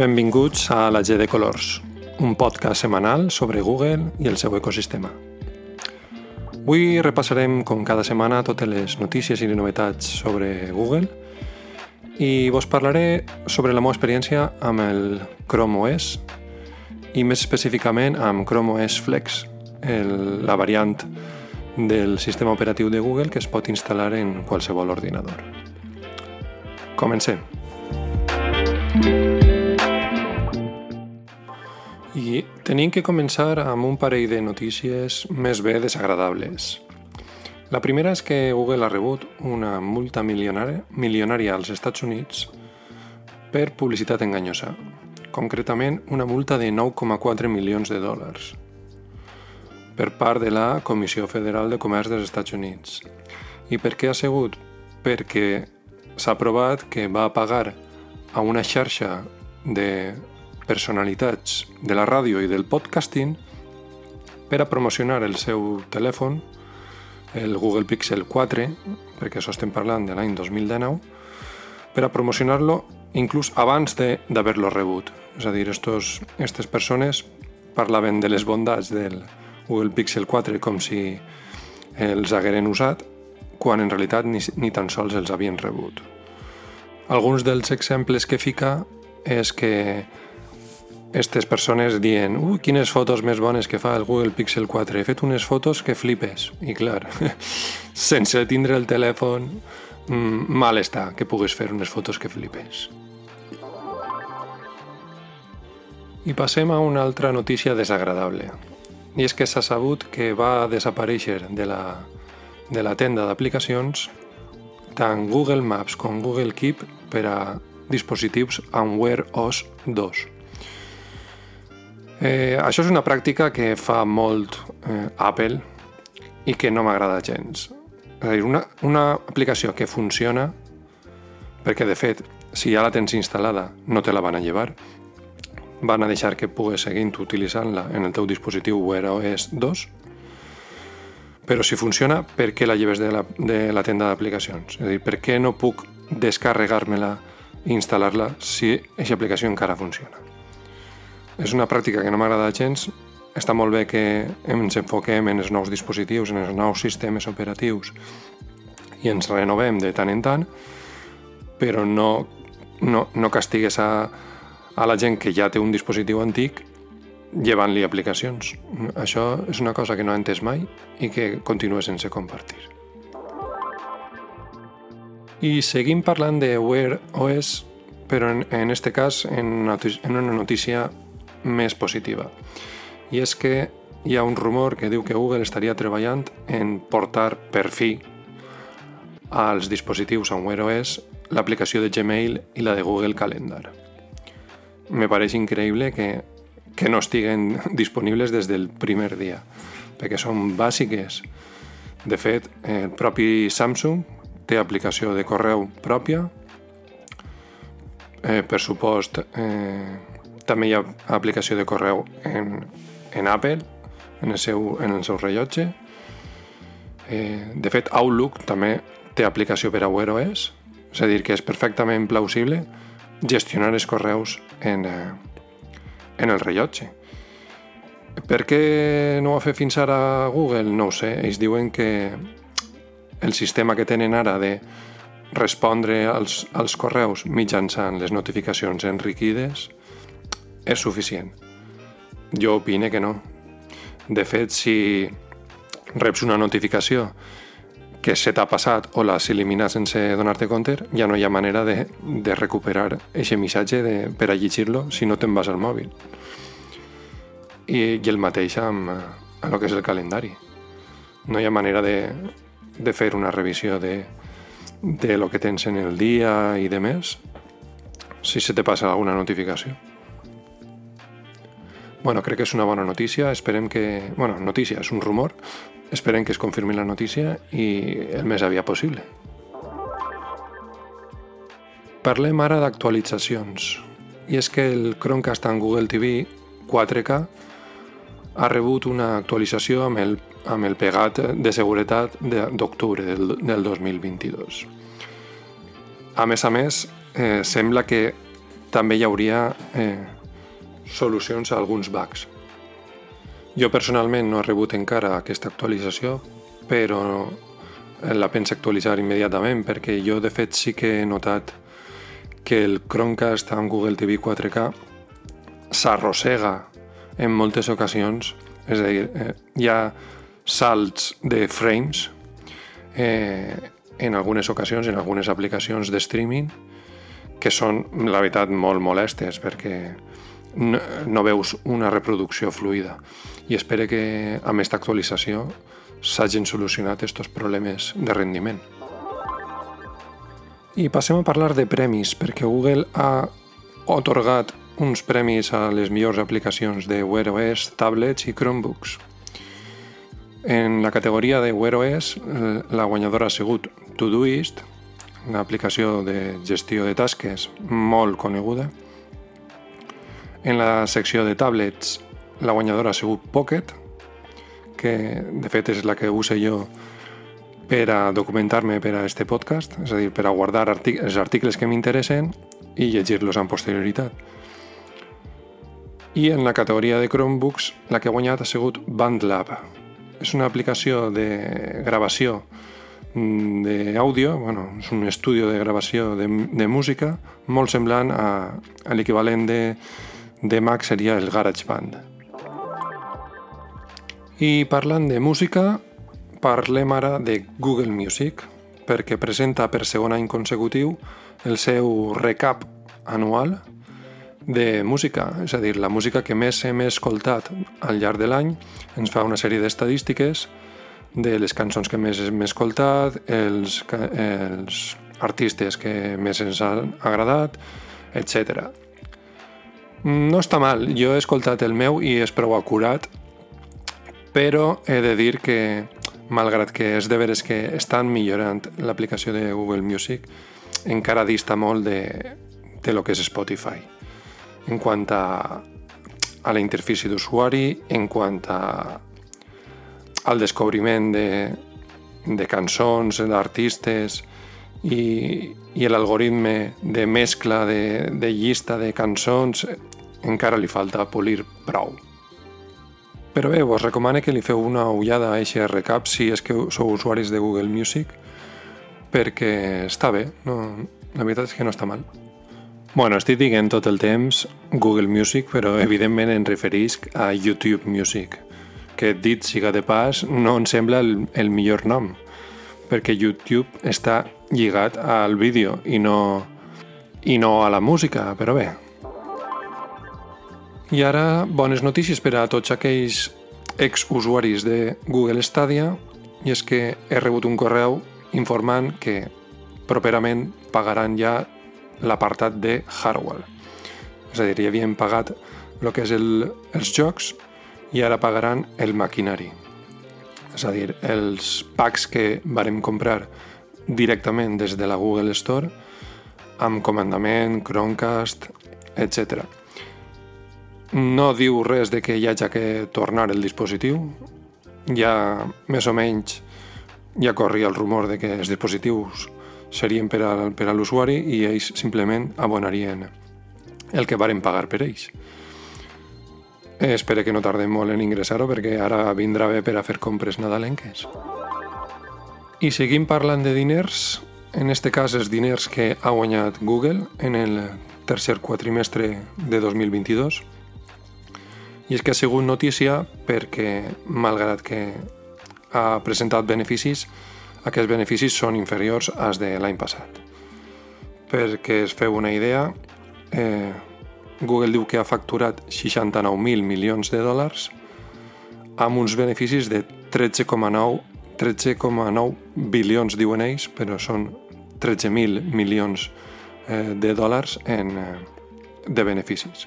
Benvinguts a la G de Colors, un podcast setmanal sobre Google i el seu ecosistema. Avui repassarem, com cada setmana, totes les notícies i les novetats sobre Google i vos parlaré sobre la meva experiència amb el Chrome OS i més específicament amb Chrome OS Flex, el, la variant del sistema operatiu de Google que es pot instal·lar en qualsevol ordinador. Comencem. I tenim que començar amb un parell de notícies més bé desagradables. La primera és que Google ha rebut una multa milionària, milionària als Estats Units per publicitat enganyosa, concretament una multa de 9,4 milions de dòlars per part de la Comissió Federal de Comerç dels Estats Units. I per què ha sigut? Perquè s'ha provat que va pagar a una xarxa de personalitats de la ràdio i del podcasting per a promocionar el seu telèfon, el Google Pixel 4, perquè això estem parlant de l'any 2019, per a promocionar-lo inclús abans d'haver-lo rebut. És a dir, estos, aquestes persones parlaven de les bondats del Google Pixel 4 com si els hagueren usat, quan en realitat ni, ni tan sols els havien rebut. Alguns dels exemples que fica és que aquestes persones dient ui, quines fotos més bones que fa el Google Pixel 4, he fet unes fotos que flipes. I clar, sense tindre el telèfon, mm, mal està que puguis fer unes fotos que flipes. I passem a una altra notícia desagradable. I és que s'ha sabut que va desaparèixer de la, de la tenda d'aplicacions tant Google Maps com Google Keep per a dispositius amb Wear OS 2. Eh, això és una pràctica que fa molt eh, Apple i que no m'agrada gens. És a dir, una, una aplicació que funciona, perquè de fet, si ja la tens instal·lada, no te la van a llevar, van a deixar que pugues seguir utilitzant-la en el teu dispositiu Wear OS 2, però si funciona, per què la lleves de la, de la tenda d'aplicacions? És a dir, per què no puc descarregar-me-la i instal·lar-la si aquesta aplicació encara funciona? És una pràctica que no m'agrada gens. Està molt bé que ens enfoquem en els nous dispositius, en els nous sistemes operatius i ens renovem de tant en tant, però no, no, no castigues a, a la gent que ja té un dispositiu antic llevant-li aplicacions. Això és una cosa que no he entès mai i que continua sense compartir. I seguim parlant de Wear OS, però en, en este cas en en una notícia més positiva. I és que hi ha un rumor que diu que Google estaria treballant en portar per fi als dispositius amb Wear OS l'aplicació de Gmail i la de Google Calendar. Me pareix increïble que, que no estiguen disponibles des del primer dia, perquè són bàsiques. De fet, el propi Samsung té aplicació de correu pròpia, eh, per supost, eh, també hi ha aplicació de correu en, en Apple, en el seu, en el seu rellotge. Eh, de fet, Outlook també té aplicació per a Wear OS, és a dir, que és perfectament plausible gestionar els correus en, eh, en el rellotge. Per què no ho ha fet fins ara Google? No ho sé. Ells diuen que el sistema que tenen ara de respondre als, als correus mitjançant les notificacions enriquides és suficient. Jo opine que no. De fet, si reps una notificació que se t'ha passat o l'has eliminat sense donar-te compte, ja no hi ha manera de, de recuperar aquest missatge de, per a llegir-lo si no te'n vas al mòbil. I, i el mateix amb, amb el que és el calendari. No hi ha manera de, de fer una revisió de, de lo que tens en el dia i de més si se te passa alguna notificació. Bueno, crec que és una bona notícia, esperem que... Bueno, notícia, és un rumor, esperem que es confirmi la notícia i el més aviat possible. Parlem ara d'actualitzacions. I és que el Chromecast en Google TV 4K ha rebut una actualització amb el, amb el pegat de seguretat d'octubre del, del 2022. A més a més, eh, sembla que també hi hauria eh, solucions a alguns bugs. Jo personalment no he rebut encara aquesta actualització, però la penso actualitzar immediatament perquè jo de fet sí que he notat que el Chromecast amb Google TV 4K s'arrossega en moltes ocasions, és a dir, eh, hi ha salts de frames eh, en algunes ocasions, en algunes aplicacions de streaming, que són, la veritat, molt molestes perquè no, no veus una reproducció fluida. I espero que amb aquesta actualització s'hagin solucionat aquests problemes de rendiment. I passem a parlar de premis, perquè Google ha otorgat uns premis a les millors aplicacions de Wear OS, tablets i Chromebooks. En la categoria de Wear OS, la guanyadora ha sigut Todoist, una aplicació de gestió de tasques molt coneguda. En la secció de tablets, la guanyadora ha sigut Pocket, que de fet és la que uso jo per a documentar-me per a este podcast, és a dir, per a guardar artic els articles que m'interessen i llegir-los amb posterioritat. I en la categoria de Chromebooks, la que ha guanyat ha sigut BandLab. És una aplicació de gravació mm, d'àudio, bueno, és un estudi de gravació de, de música molt semblant a, a l'equivalent de, de Mac seria el GarageBand. I parlant de música, parlem ara de Google Music, perquè presenta per segon any consecutiu el seu recap anual de música, és a dir, la música que més hem escoltat al llarg de l'any ens fa una sèrie d'estadístiques de les cançons que més hem escoltat, els, els artistes que més ens han agradat, etc. No està mal, jo he escoltat el meu i és prou acurat però he de dir que, malgrat que és de veres que estan millorant l'aplicació de Google Music, encara dista molt de, de lo que és Spotify. En quant a, a la interfície d'usuari, en quant a, al descobriment de, de cançons, d'artistes i, i l'algoritme de mescla de, de llista de cançons encara li falta polir prou. Però bé, vos recomano que li feu una ullada a aquest recap si és que sou usuaris de Google Music perquè està bé, no, la veritat és que no està mal. Bueno, estic dient tot el temps Google Music, però evidentment em referisc a YouTube Music, que dit siga de pas no em sembla el, el millor nom, perquè YouTube està lligat al vídeo i no, i no a la música, però bé, i ara, bones notícies per a tots aquells ex-usuaris de Google Stadia, i és que he rebut un correu informant que properament pagaran ja l'apartat de hardware. És a dir, ja havien pagat el que és el, els jocs i ara pagaran el maquinari. És a dir, els packs que vàrem comprar directament des de la Google Store amb comandament, Chromecast, etc. No diu res de que hi hagi que tornar el dispositiu. Ja més o menys ja corria el rumor de que els dispositius serien per a, per a l'usuari i ells simplement abonarien el que varen pagar per ells. Espero que no tardem molt en ingressar-ho perquè ara vindrà bé per a fer compres nadalenques. I seguim parlant de diners, en este cas els diners que ha guanyat Google en el tercer quatrimestre de 2022 i és que ha sigut notícia perquè, malgrat que ha presentat beneficis, aquests beneficis són inferiors als de l'any passat. Perquè es feu una idea, eh, Google diu que ha facturat 69.000 milions de dòlars amb uns beneficis de 13,9 13,9 bilions, diuen ells, però són 13.000 milions eh, de dòlars en, eh, de beneficis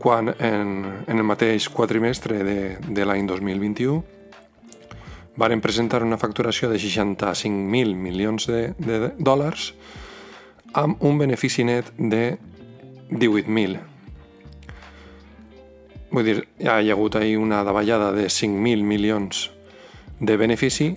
quan en, en el mateix quadrimestre de, de l'any 2021 varen presentar una facturació de 65.000 milions de, de dòlars amb un benefici net de 18.000. Vull dir, hi ha hagut ahir una davallada de 5.000 milions de benefici,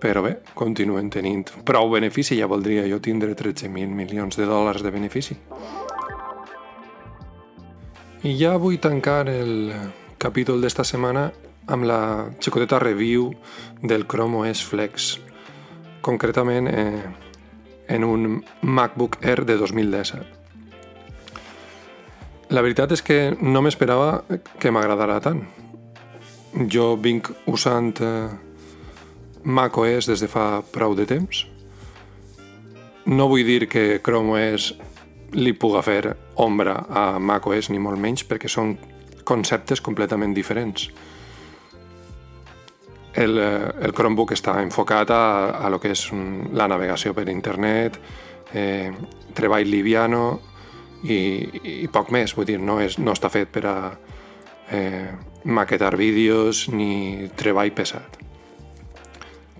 però bé, continuen tenint prou benefici, ja voldria jo tindre 13.000 milions de dòlars de benefici. I ja vull tancar el capítol d'esta setmana amb la xicoteta review del Chrome OS Flex, concretament eh, en un MacBook Air de 2017. La veritat és que no m'esperava que m'agradara tant. Jo vinc usant eh, macOS des de fa prou de temps. No vull dir que Chrome OS li puga fer ombra a macOS ni molt menys perquè són conceptes completament diferents. El, eh, el Chromebook està enfocat a, a lo que és la navegació per internet, eh, treball liviano, i, i poc més, vull dir, no, és, no està fet per a eh, maquetar vídeos ni treball pesat.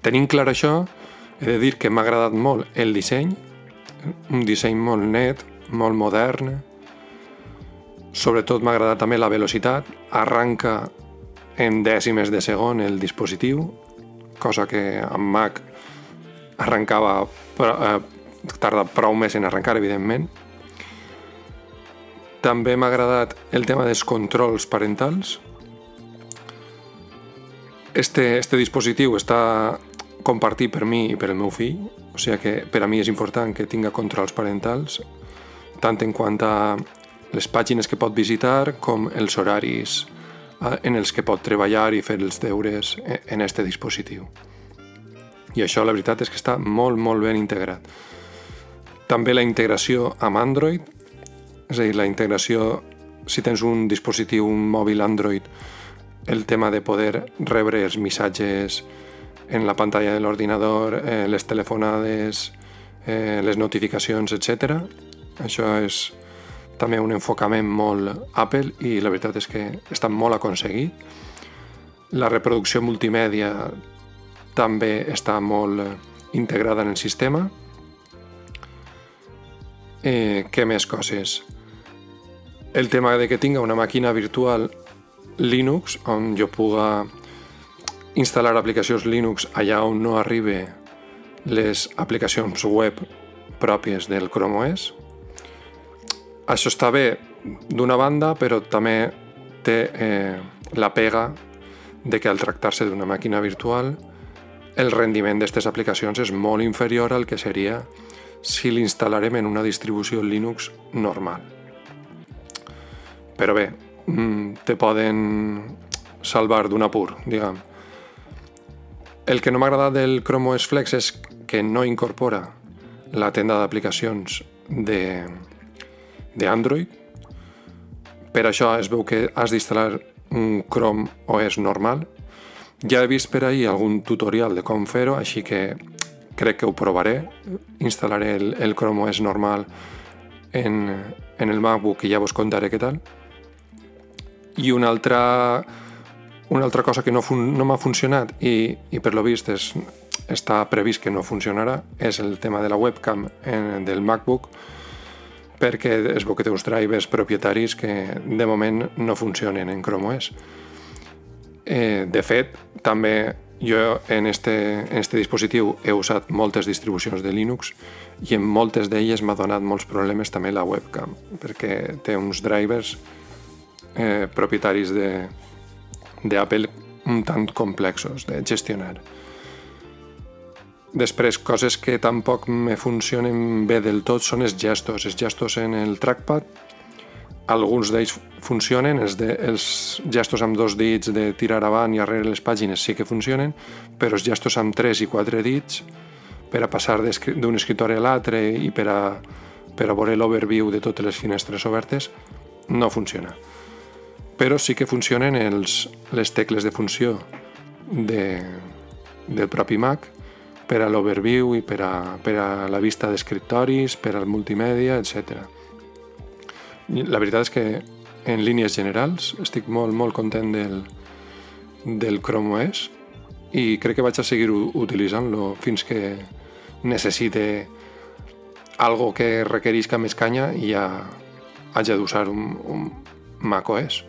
Tenint clar això, he de dir que m'ha agradat molt el disseny, un disseny molt net, molt modern, sobretot m'ha agradat també la velocitat, arranca en dècimes de segon el dispositiu, cosa que amb Mac arrencava, eh, tarda prou més en arrencar, evidentment, també m'ha agradat el tema dels controls parentals. Este, este dispositiu està compartit per mi i per el meu fill, o sigui que per a mi és important que tinga controls parentals, tant en quant a les pàgines que pot visitar com els horaris eh, en els que pot treballar i fer els deures e, en este dispositiu. I això la veritat és que està molt, molt ben integrat. També la integració amb Android és a dir, la integració, si tens un dispositiu, un mòbil Android, el tema de poder rebre els missatges en la pantalla de l'ordinador, eh, les telefonades, eh, les notificacions, etc. Això és també un enfocament molt Apple i la veritat és que està molt aconseguit. La reproducció multimèdia també està molt integrada en el sistema. Eh, què més coses? el tema de que tinga una màquina virtual Linux on jo puga instal·lar aplicacions Linux allà on no arribe les aplicacions web pròpies del Chrome OS. Això està bé d'una banda, però també té eh, la pega de que al tractar-se d'una màquina virtual el rendiment d'aquestes aplicacions és molt inferior al que seria si l'instal·larem en una distribució Linux normal. Però bé, mm, te poden salvar d'un apur, diguem. El que no m'agrada del Chrome OS Flex és que no incorpora la tenda d'aplicacions de, de Android. Per això es veu que has d'instal·lar un Chrome OS normal. Ja he vist per ahir algun tutorial de com fer-ho, així que crec que ho provaré. Instal·laré el, el Chrome OS normal en, en el MacBook i ja vos contaré què tal. I una altra, una altra cosa que no, fun, no m'ha funcionat i, i per lo vist és, està previst que no funcionarà és el tema de la webcam en, del MacBook perquè es veu que té uns drivers propietaris que de moment no funcionen en Chrome OS. Eh, de fet, també jo en este, en este dispositiu he usat moltes distribucions de Linux i en moltes d'elles m'ha donat molts problemes també la webcam perquè té uns drivers eh, propietaris d'Apple un tant complexos de gestionar. Després, coses que tampoc me funcionen bé del tot són els gestos. Els gestos en el trackpad, alguns d'ells funcionen, els, de, els gestos amb dos dits de tirar avant i arrere les pàgines sí que funcionen, però els gestos amb tres i quatre dits per a passar d'un escritori a l'altre i per a, per a veure l'overview de totes les finestres obertes no funciona però sí que funcionen els, les tecles de funció de, del propi Mac per a l'overview i per a, per a la vista d'escriptoris, per al multimèdia, etc. La veritat és que en línies generals estic molt, molt content del, del Chrome OS i crec que vaig a seguir utilitzant-lo fins que necessite algo que requerisca més canya i ja hagi d'usar un, un macOS.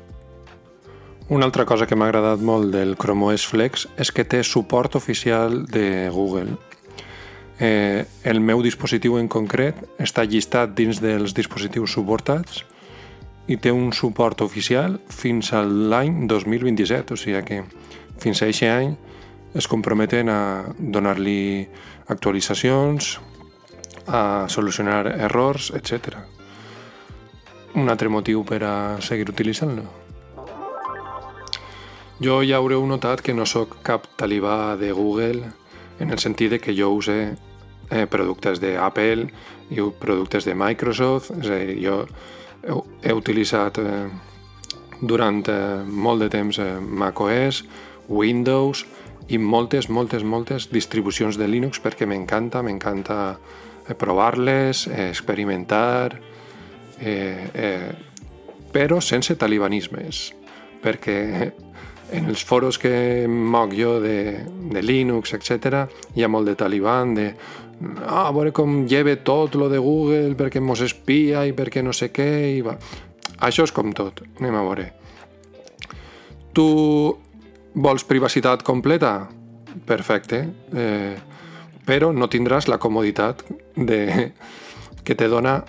Una altra cosa que m'ha agradat molt del Chrome OS Flex és que té suport oficial de Google. Eh, el meu dispositiu en concret està llistat dins dels dispositius suportats i té un suport oficial fins a l'any 2027, o sigui que fins a aquest any es comprometen a donar-li actualitzacions, a solucionar errors, etc. Un altre motiu per a seguir utilitzant-lo. Jo ja haureu notat que no sóc cap talibà de Google en el sentit de que jo use eh, productes d'Apple i productes de Microsoft, és a dir, jo he, he utilitzat eh, durant eh, molt de temps eh, macOS, Windows i moltes, moltes, moltes distribucions de Linux perquè m'encanta, m'encanta eh, provar-les, eh, experimentar, eh, eh, però sense talibanismes, perquè en els foros que moc jo de, de Linux, etc, hi ha molt de taliban, de ah, a veure com lleve tot lo de Google perquè mos espia i perquè no sé què i va. Això és com tot, anem a veure. Tu vols privacitat completa? Perfecte. Eh, però no tindràs la comoditat de, que te dona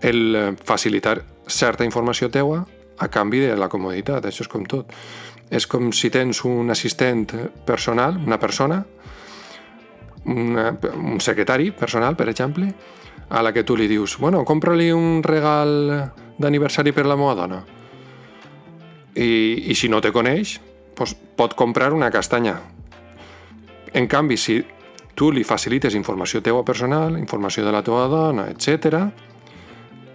el facilitar certa informació teua a canvi de la comoditat. Això és com tot. És com si tens un assistent personal, una persona, una, un secretari personal, per exemple, a la que tu li dius bueno, compra-li un regal d'aniversari per la meva dona. I, I si no te coneix, doncs pot comprar una castanya. En canvi, si tu li facilites informació teua personal, informació de la teva dona, etc.,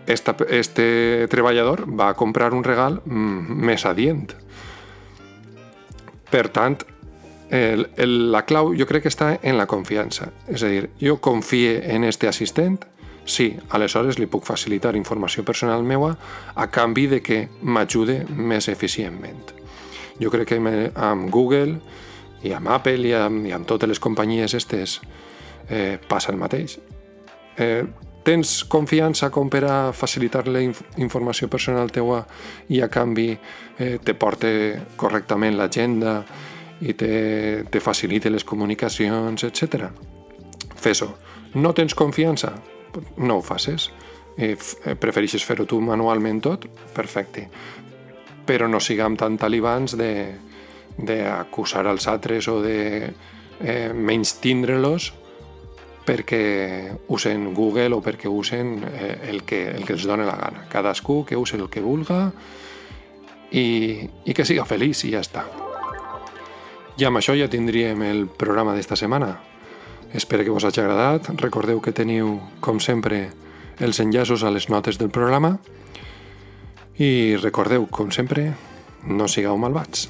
esta, este treballador va comprar un regal mm, més adient. Per tant, el, el, la clau jo crec que està en la confiança. És a dir, jo confie en este assistent, sí, aleshores li puc facilitar informació personal meua a canvi de que m'ajude més eficientment. Jo crec que amb Google i amb Apple i amb, i amb totes les companyies estes eh, passa el mateix. Eh, tens confiança com per a facilitar la inf informació personal teua i a canvi eh, te porte correctament l'agenda, i te, te facilite les comunicacions, etc. Fes-ho. No tens confiança? No ho facis. Eh, prefereixes fer-ho tu manualment tot? Perfecte. Però no siguem tan talibans de d'acusar als altres o de eh, menys tindre-los perquè usen Google o perquè usen eh, el, que, el que els dona la gana. Cadascú que use el que vulga i, i que siga feliç i ja està. I amb això ja tindríem el programa d'esta setmana. Espero que vos hagi agradat. Recordeu que teniu, com sempre, els enllaços a les notes del programa. I recordeu, com sempre, no sigueu malvats.